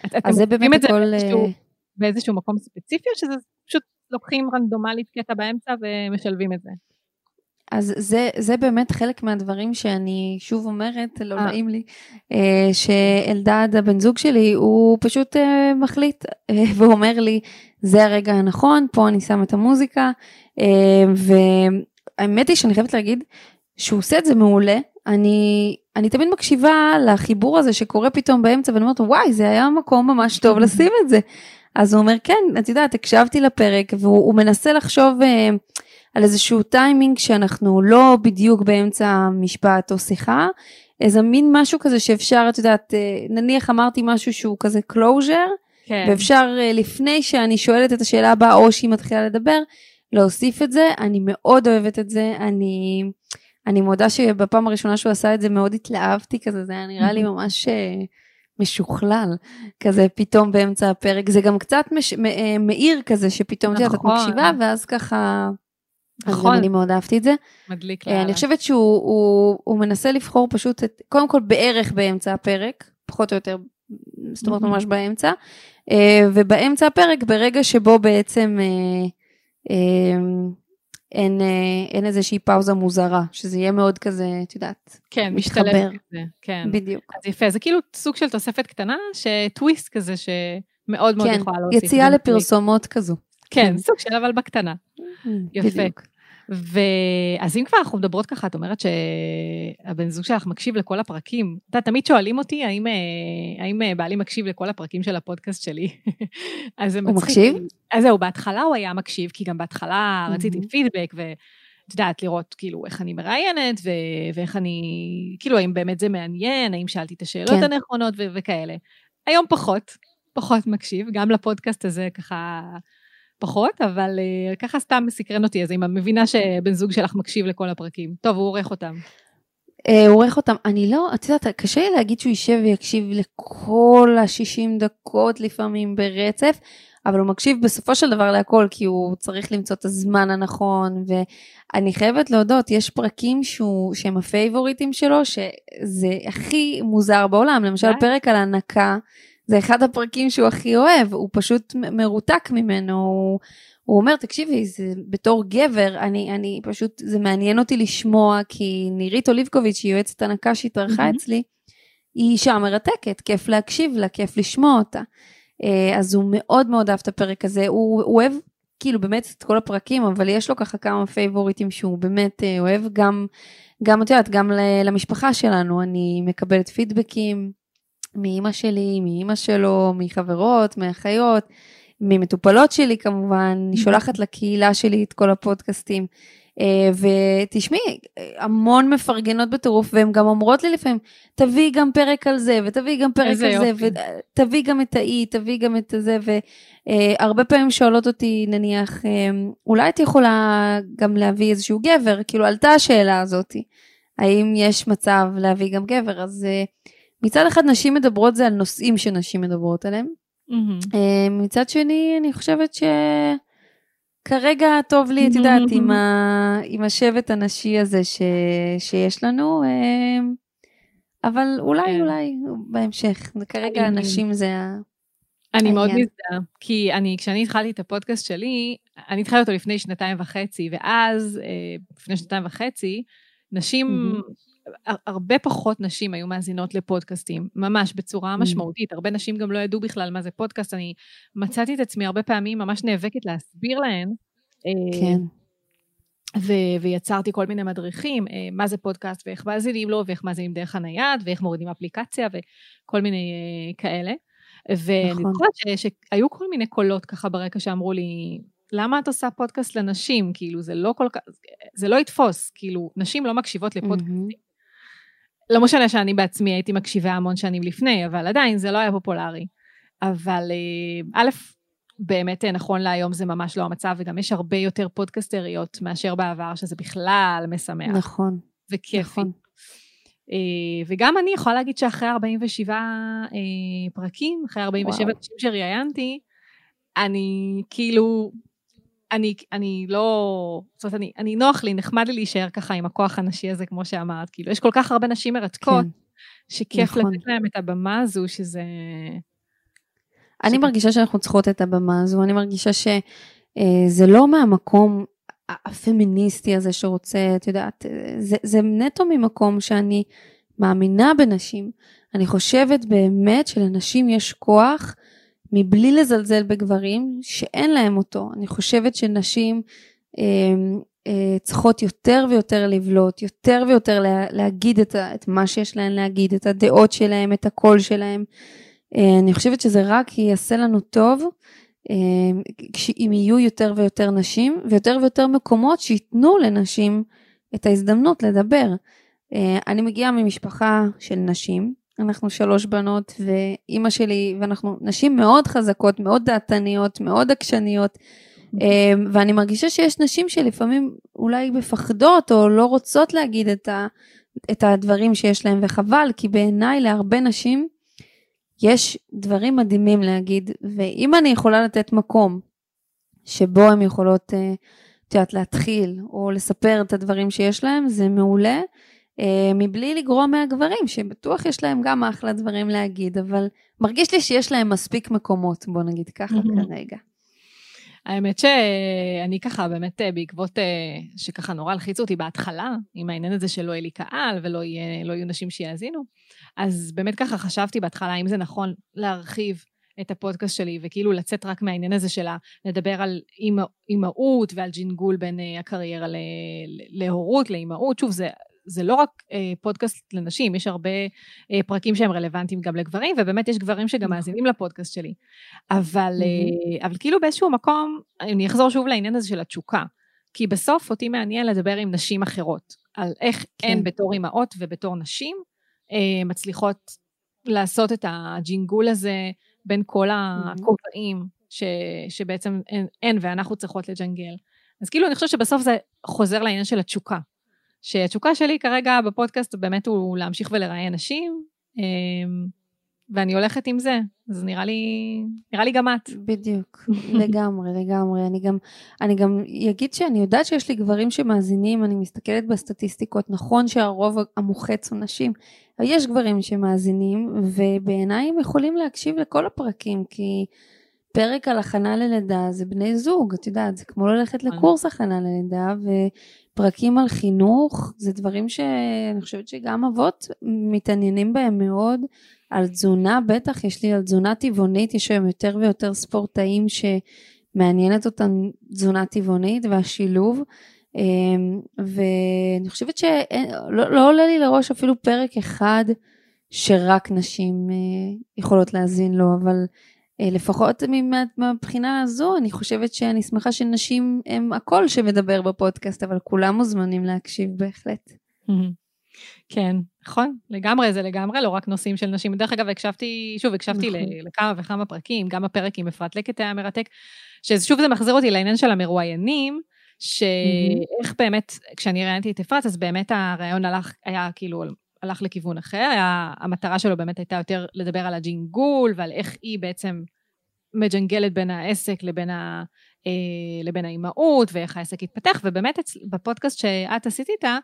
את, אתם אז זה באמת את זה הכל... באיזשהו, אה, באיזשהו מקום ספציפי, או שזה פשוט לוקחים רנדומלית קטע באמצע ומשלבים את זה? אז זה, זה באמת חלק מהדברים שאני שוב אומרת, לא אה. נעים לי, אה, שאלדד הבן זוג שלי, הוא פשוט אה, מחליט ואומר לי, זה הרגע הנכון, פה אני שם את המוזיקה, והאמת היא שאני חייבת להגיד שהוא עושה את זה מעולה. אני, אני תמיד מקשיבה לחיבור הזה שקורה פתאום באמצע ואני אומרת וואי זה היה מקום ממש טוב לשים את זה. אז הוא אומר כן את יודעת הקשבתי לפרק והוא הוא מנסה לחשוב אה, על איזשהו טיימינג שאנחנו לא בדיוק באמצע משפט או שיחה. איזה מין משהו כזה שאפשר את יודעת אה, נניח אמרתי משהו שהוא כזה closure כן. ואפשר אה, לפני שאני שואלת את השאלה הבאה או שהיא מתחילה לדבר להוסיף את זה אני מאוד אוהבת את זה אני אני מודה שבפעם הראשונה שהוא עשה את זה מאוד התלהבתי כזה זה היה נראה לי ממש אה, משוכלל כזה פתאום באמצע הפרק זה גם קצת מש, מאיר כזה שפתאום יודעת, את נכון. מקשיבה ואז ככה. אז נכון. אני מאוד אהבתי את זה. מדליק אה, לאללה. אני חושבת שהוא הוא, הוא מנסה לבחור פשוט את, קודם כל בערך באמצע הפרק, פחות או יותר, זאת אומרת. ממש באמצע, אה, ובאמצע הפרק ברגע שבו בעצם אה, אין, אין איזושהי פאוזה מוזרה, שזה יהיה מאוד כזה, את יודעת, כן, מתחבר. משתלב כזה, כן. בדיוק. אז יפה, זה כאילו סוג של תוספת קטנה, שטוויסט כזה שמאוד מאוד כן, יכולה להוסיף. יציאה זה מדליק. לפרסומות כזו. כן, סוג של אבל בקטנה. יפה. בדיוק. ואז אם כבר אנחנו מדברות ככה, את אומרת שהבן זוג שלך מקשיב לכל הפרקים. אתה תמיד שואלים אותי האם, אה, האם אה, בעלי מקשיב לכל הפרקים של הפודקאסט שלי. אז זה הוא מצחיק. מקשיב? אז זהו, בהתחלה הוא היה מקשיב, כי גם בהתחלה רציתי מהמם. פידבק, ואת יודעת, לראות כאילו איך אני מראיינת, ו- ואיך אני, כאילו, האם באמת זה מעניין, האם שאלתי את השאלות כן. הנכונות ו- וכאלה. היום פחות, פחות מקשיב, גם לפודקאסט הזה ככה פחות, אבל uh, ככה סתם מסקרן אותי, אז אם את מבינה שבן זוג שלך מקשיב לכל הפרקים. טוב, הוא עורך אותם. אה, הוא עורך אותם, אני לא, את יודעת, קשה לי להגיד שהוא יישב ויקשיב לכל ה-60 דקות לפעמים ברצף, אבל הוא מקשיב בסופו של דבר להכל, כי הוא צריך למצוא את הזמן הנכון, ואני חייבת להודות, יש פרקים שהוא, שהם הפייבוריטים שלו, שזה הכי מוזר בעולם, למשל. פרק על הנקה, זה אחד הפרקים שהוא הכי אוהב, הוא פשוט מרותק ממנו, הוא, הוא אומר, תקשיבי, זה בתור גבר, אני, אני פשוט, זה מעניין אותי לשמוע, כי נירית אוליבקוביץ', שהיא יועצת הנקה שהתארחה מהמם. אצלי, היא אישה מרתקת, כיף להקשיב לה, כיף לשמוע אותה. אה, אז הוא מאוד מאוד אהב את הפרק הזה, הוא, הוא אוהב כאילו באמת את כל הפרקים, אבל יש לו ככה כמה פייבוריטים שהוא באמת אה, אוהב, גם, גם את יודעת, גם למשפחה שלנו, אני מקבלת פידבקים מאימא שלי, מאימא שלו, מחברות, מאחיות, ממטופלות שלי כמובן, אני שולחת לקהילה שלי את כל הפודקאסטים. אה, ותשמעי, המון מפרגנות בטירוף, והן גם אומרות לי לפעמים, תביאי גם פרק על זה, ותביאי גם פרק על זה, יופי. ותביאי גם את האי, תביאי גם את זה, והרבה פעמים שואלות אותי, נניח, אה, אולי את יכולה גם להביא איזשהו גבר, כאילו עלתה השאלה הזאתי, האם יש מצב להביא גם גבר, אז אה, מצד אחד נשים מדברות זה על נושאים שנשים מדברות עליהם. אה, מצד שני, אני חושבת שכרגע טוב לי, את יודעת, עם, ה... עם השבט הנשי הזה ש... שיש לנו, אה, אבל אולי, כן. אולי בהמשך. כרגע הנשים זה ה... אני מאוד. מזדהה, כי אני, כשאני התחלתי את הפודקאסט שלי, אני התחלתי אותו לפני שנתיים וחצי, ואז, אה, לפני שנתיים וחצי, נשים. הר- הרבה פחות נשים היו מאזינות לפודקאסטים, ממש בצורה משמעותית. הרבה נשים גם לא ידעו בכלל מה זה פודקאסט. אני מצאתי את עצמי הרבה פעמים ממש נאבקת להסביר להן. אה, כן, ו- ויצרתי כל מיני מדריכים, אה, מה זה פודקאסט ואיך מאזינים לו, ואיך מאזינים דרך הנייד, ואיך מורידים אפליקציה, וכל מיני אה, כאלה. ואני נכון. זוכרת ש- שהיו כל מיני קולות ככה ברקע שאמרו לי, למה את עושה פודקאסט לנשים? כאילו, זה לא כל כך, זה לא יתפוס, כאילו, נשים לא מקשיבות לפודקאסט. מהמם. לא משנה שאני בעצמי הייתי מקשיבה המון שנים לפני, אבל עדיין זה לא היה פופולרי. אבל אה, א', באמת נכון להיום זה ממש לא המצב, וגם יש הרבה יותר פודקסטריות מאשר בעבר, שזה בכלל משמח. נכון. וכיפי. נכון. אה, וגם אני יכולה להגיד שאחרי 47 אה, פרקים, אחרי 47 נשים שראיינתי, אני כאילו, אני, אני לא, זאת אומרת, אני, אני נוח לי, נחמד לי להישאר ככה עם הכוח הנשי הזה, כמו שאמרת, כאילו, יש כל כך הרבה נשים מרתקות, כן. שכיף נכון. לתת להם את הבמה הזו, שזה... אני מרגישה שאנחנו צריכות את הבמה הזו, אני מרגישה שזה אה, לא מהמקום הפמיניסטי הזה שרוצה, את יודעת, זה, זה נטו ממקום שאני מאמינה בנשים. אני חושבת באמת שלנשים יש כוח מבלי לזלזל בגברים שאין להם אותו. אני חושבת שנשים אה, אה, צריכות יותר ויותר לבלוט, יותר ויותר לה, להגיד את, את מה שיש להן להגיד, את הדעות שלהם, את הקול שלהם. אה, אני חושבת שזה רק יעשה לנו טוב. אה, אם יהיו יותר ויותר נשים ויותר ויותר מקומות שייתנו לנשים את ההזדמנות לדבר. אה, אני מגיעה ממשפחה של נשים, אנחנו שלוש בנות ואימא שלי, ואנחנו נשים מאוד חזקות, מאוד דעתניות, מאוד עקשניות, אה, ואני מרגישה שיש נשים שלפעמים אולי מפחדות או לא רוצות להגיד את, ה, את הדברים שיש להן, וחבל, כי בעיניי להרבה נשים יש דברים מדהימים להגיד, ואם אני יכולה לתת מקום שבו הן יכולות, אה, את יודעת, להתחיל או לספר את הדברים שיש להם, זה מעולה, מבלי לגרוע מהגברים, שבטוח יש להם גם אחלה דברים להגיד, אבל מרגיש לי שיש להם מספיק מקומות, בוא נגיד ככה כרגע. האמת שאני ככה, באמת אה, בעקבות שככה נורא הלחיצו אותי בהתחלה, עם העניין הזה שלא יהיה לי קהל ולא יהיה, לא יהיו נשים שיאזינו, אז באמת ככה חשבתי בהתחלה, האם זה נכון להרחיב את הפודקאסט שלי, וכאילו לצאת רק מהעניין הזה של לדבר על אימהות ועל ג'ינגול בין אה, הקריירה להורות, לאימהות. שוב, זה, זה לא רק אה, פודקאסט לנשים, יש הרבה אה, פרקים שהם רלוונטיים גם לגברים, ובאמת יש גברים שגם נכון. מאזינים לפודקאסט שלי. אבל, אה, אבל כאילו באיזשהו מקום, אני אחזור שוב לעניין הזה של התשוקה. כי בסוף אותי מעניין לדבר עם נשים אחרות, על איך כן. הן בתור אימהות ובתור נשים, אה, מצליחות לעשות את הג'ינגול הזה בין כל הכובעים ש, שבעצם אין ואנחנו צריכות לג'נגל. אז כאילו אני חושבת שבסוף זה חוזר לעניין של התשוקה. שהתשוקה שלי כרגע בפודקאסט באמת הוא להמשיך ולראיין נשים, אה, ואני הולכת עם זה, אז נראה לי, נראה לי גם את. בדיוק, לגמרי, לגמרי. אני גם, אני גם אגיד שאני יודעת שיש לי גברים שמאזינים, אני מסתכלת בסטטיסטיקות, נכון שהרוב המוחץ הוא נשים, אבל יש גברים שמאזינים, ובעיניי הם יכולים להקשיב לכל הפרקים, כי פרק על הכנה ללידה זה בני זוג, את יודעת, זה כמו ללכת נכון. לקורס הכנה ללידה, ופרקים על חינוך, זה דברים שאני חושבת שגם אבות מתעניינים בהם מאוד. על תזונה, בטח יש לי על תזונה טבעונית, יש היום יותר ויותר ספורטאים שמעניינת אותם תזונה טבעונית והשילוב. אמ, ואני חושבת שלא לא עולה לי לראש אפילו פרק אחד שרק נשים אה, יכולות להאזין לו, אבל לפחות מהבחינה הזו, אני חושבת שאני שמחה שנשים הם הקול שמדבר בפודקאסט, אבל כולם מוזמנים להקשיב בהחלט. כן, נכון, לגמרי, זה לגמרי לא רק נושאים של נשים. דרך אגב, הקשבתי, שוב, הקשבתי נכון. לכמה וכמה פרקים, גם הפרק עם אפרת לקט היה מרתק, ששוב זה מחזיר אותי לעניין של המרואיינים, שאיך mm-hmm. באמת, כשאני ראיינתי את אפרת, אז באמת הרעיון הלך, היה כאילו, הלך לכיוון אחר, היה, המטרה שלו באמת הייתה יותר לדבר על הג'ינגול ועל איך היא בעצם מג'נגלת בין העסק לבין, ה, אה, לבין האימהות ואיך העסק התפתח, ובאמת בפודקאסט שאת עשית איתה,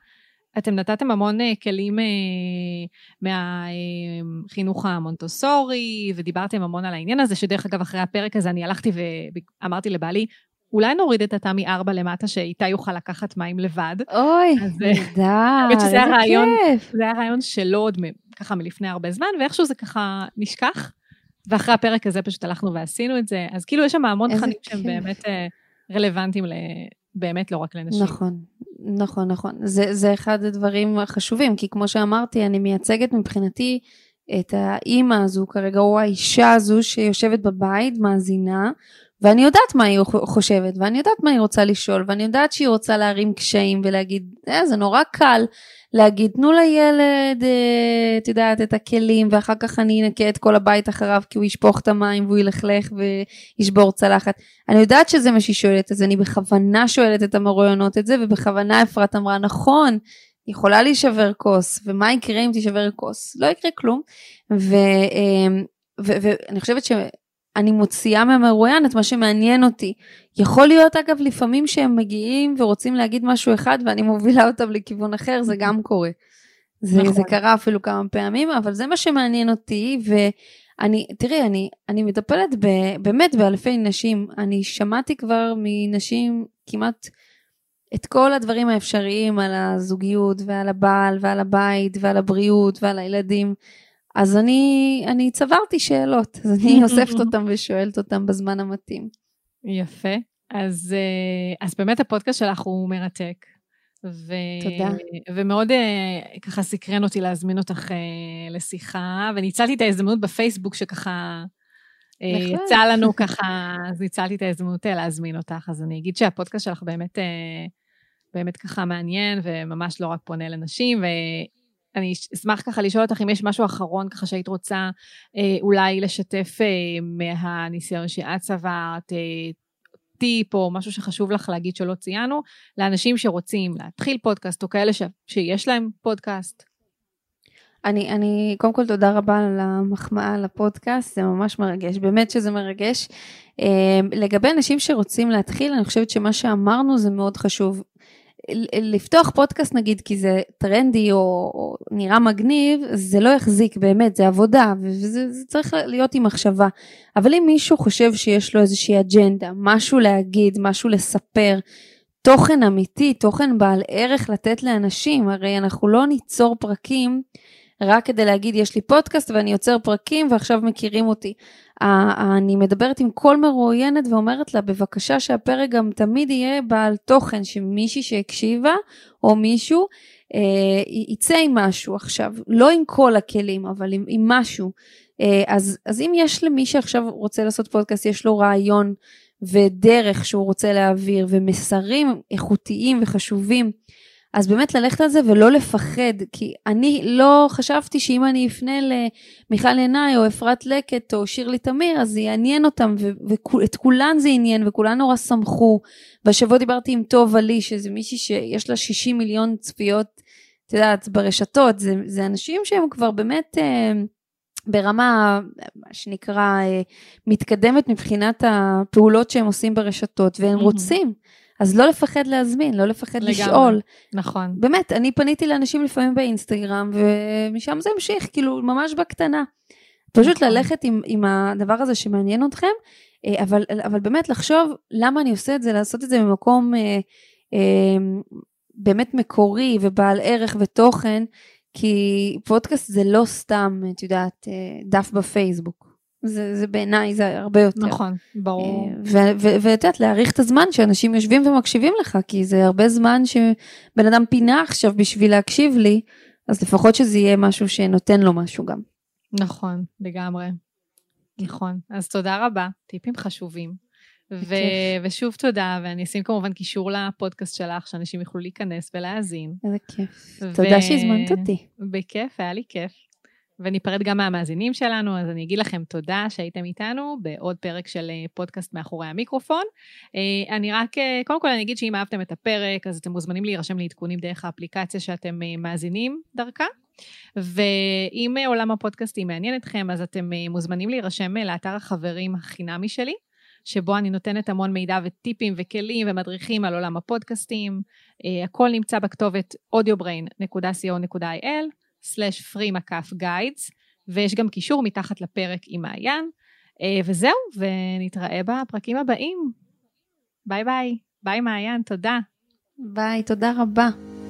אתם נתתם המון אה, כלים אה, מהחינוך המונטוסורי, ודיברתם המון על העניין הזה, שדרך אגב, אחרי הפרק הזה אני הלכתי ואמרתי לבעלי, אולי נוריד את התמי 4 למטה, שאיתה יוכל לקחת מים לבד. אוי, נהדר, איזה כיף. זה היה רעיון שלו עוד ככה מלפני הרבה זמן, ואיכשהו זה ככה נשכח, ואחרי הפרק הזה פשוט הלכנו ועשינו את זה. אז כאילו יש שם המון תכנים שהם באמת אה, רלוונטיים באמת לא רק לנשים. נכון, נכון, נכון. זה, זה אחד הדברים החשובים, כי כמו שאמרתי, אני מייצגת מבחינתי את האימא הזו כרגע, או האישה הזו שיושבת בבית, מאזינה, ואני יודעת מה היא חושבת, ואני יודעת מה היא רוצה לשאול, ואני יודעת שהיא רוצה להרים קשיים ולהגיד, אה, זה נורא קל להגיד, תנו לילד, אה, את יודעת, את הכלים, ואחר כך אני אנקה את כל הבית אחריו, כי הוא ישפוך את המים והוא ילכלך וישבור צלחת. אני יודעת שזה מה שהיא שואלת, אז אני בכוונה שואלת את המרואיינות את זה, ובכוונה אפרת אמרה, נכון, יכולה להישבר כוס, ומה יקרה אם תישבר כוס? לא יקרה כלום. אה, ואני חושבת. אני מוציאה מהמרואיין את מה שמעניין אותי. יכול להיות אגב לפעמים שהם מגיעים ורוצים להגיד משהו אחד ואני מובילה אותם לכיוון אחר, זה גם קורה. זה, נכון. זה קרה אפילו כמה פעמים, אבל זה מה שמעניין אותי, ואני, תראי, אני, אני מטפלת ב, באמת באלפי נשים. אני שמעתי כבר מנשים כמעט את כל הדברים האפשריים על הזוגיות ועל הבעל ועל הבית ועל הבריאות ועל הילדים. אז אני, אני צברתי שאלות, אז אני אוספת אותן ושואלת אותן בזמן המתאים. יפה. אז, אה, אז באמת הפודקאסט שלך הוא מרתק. ו... תודה. ומאוד אה, ככה סקרן אותי להזמין אותך אה, לשיחה, וניצלתי את ההזדמנות בפייסבוק שככה יצא לנו ככה, אז ניצלתי את ההזדמנות להזמין אותך. אז אני אגיד שהפודקאסט שלך באמת, באמת ככה מעניין, וממש לא רק פונה לנשים, אני אשמח ככה לשאול אותך אם יש משהו אחרון ככה שהיית רוצה אה, אולי לשתף אה, מהניסיון שאת צברת, אה, טיפ או משהו שחשוב לך להגיד שלא ציינו, לאנשים שרוצים להתחיל פודקאסט או כאלה ש, שיש להם פודקאסט. אני, אני, קודם כל תודה רבה על המחמאה לפודקאסט, זה ממש מרגש, באמת שזה מרגש. אה, לגבי אנשים שרוצים להתחיל, אני חושבת שמה שאמרנו זה מאוד חשוב. לפתוח פודקאסט נגיד כי זה טרנדי או, או נראה מגניב, זה לא יחזיק באמת, זה עבודה וזה צריך להיות עם מחשבה. אבל אם מישהו חושב שיש לו איזושהי אג'נדה, משהו להגיד, משהו לספר, תוכן אמיתי, תוכן בעל ערך לתת לאנשים, הרי אנחנו לא ניצור פרקים רק כדי להגיד יש לי פודקאסט ואני יוצר פרקים ועכשיו מכירים אותי. אני מדברת עם כל מרואיינת ואומרת לה בבקשה שהפרק גם תמיד יהיה בעל תוכן שמישהי שהקשיבה או מישהו אה, יצא עם משהו עכשיו, לא עם כל הכלים אבל עם, עם משהו. אה, אז, אז אם יש למי שעכשיו רוצה לעשות פודקאסט, יש לו רעיון ודרך שהוא רוצה להעביר ומסרים איכותיים וחשובים אז באמת ללכת על זה ולא לפחד, כי אני לא חשבתי שאם אני אפנה למיכל עיניי או אפרת לקט או שירלי תמיר, אז זה יעניין אותם, ואת כולן זה עניין, וכולן נורא שמחו. בשבוע דיברתי עם טובה לי, שזה מישהי שיש לה 60 מיליון צפיות, את יודעת, ברשתות, זה, זה אנשים שהם כבר באמת... אה, ברמה, מה שנקרא, אה, מתקדמת מבחינת הפעולות שהם עושים ברשתות, והם mm-hmm. רוצים. אז לא לפחד להזמין, לא לפחד לגמרי, לשאול. נכון. באמת, אני פניתי לאנשים לפעמים באינסטגרם, ומשם זה המשיך, כאילו, ממש בקטנה. פשוט נכון. ללכת עם, עם הדבר הזה שמעניין אתכם, אה, אבל, אבל באמת לחשוב למה אני עושה את זה, לעשות את זה ממקום אה, אה, באמת מקורי ובעל ערך ותוכן, כי פודקאסט זה לא סתם, את יודעת, אה, דף בפייסבוק. זה, זה בעיניי זה הרבה יותר. נכון, ברור. אה, ואת יודעת, להעריך את הזמן שאנשים יושבים ומקשיבים לך, כי זה הרבה זמן שבן אדם פינה עכשיו בשביל להקשיב לי, אז לפחות שזה יהיה משהו שנותן לו משהו גם. נכון, לגמרי. נכון. אז תודה רבה, טיפים חשובים. ו- ושוב תודה, ואני אשים כמובן קישור לפודקאסט שלך, שאנשים יוכלו להיכנס ולהאזין. איזה כיף. ו- תודה שהזמנת אותי. בכיף, היה לי כיף. וניפרד גם מהמאזינים שלנו, אז אני אגיד לכם תודה שהייתם איתנו בעוד פרק של אה, פודקאסט מאחורי המיקרופון. אה, אני רק, אה, קודם כל אני אגיד שאם אהבתם את הפרק, אז אתם מוזמנים להירשם לעדכונים דרך האפליקציה שאתם מאזינים דרכה. ואם עולם הפודקאסטים מעניין אתכם, אז אתם מוזמנים להירשם לאתר החברים החינמי שלי, שבו אני נותנת המון מידע וטיפים וכלים ומדריכים על עולם הפודקאסטים. הכל נמצא בכתובת audiobrain.co.il. free מקף guides, ויש גם קישור מתחת לפרק עם מעיין. אה, וזהו, ונתראה בפרקים הבאים. ביי ביי. ביי מעיין, תודה. ביי, תודה רבה.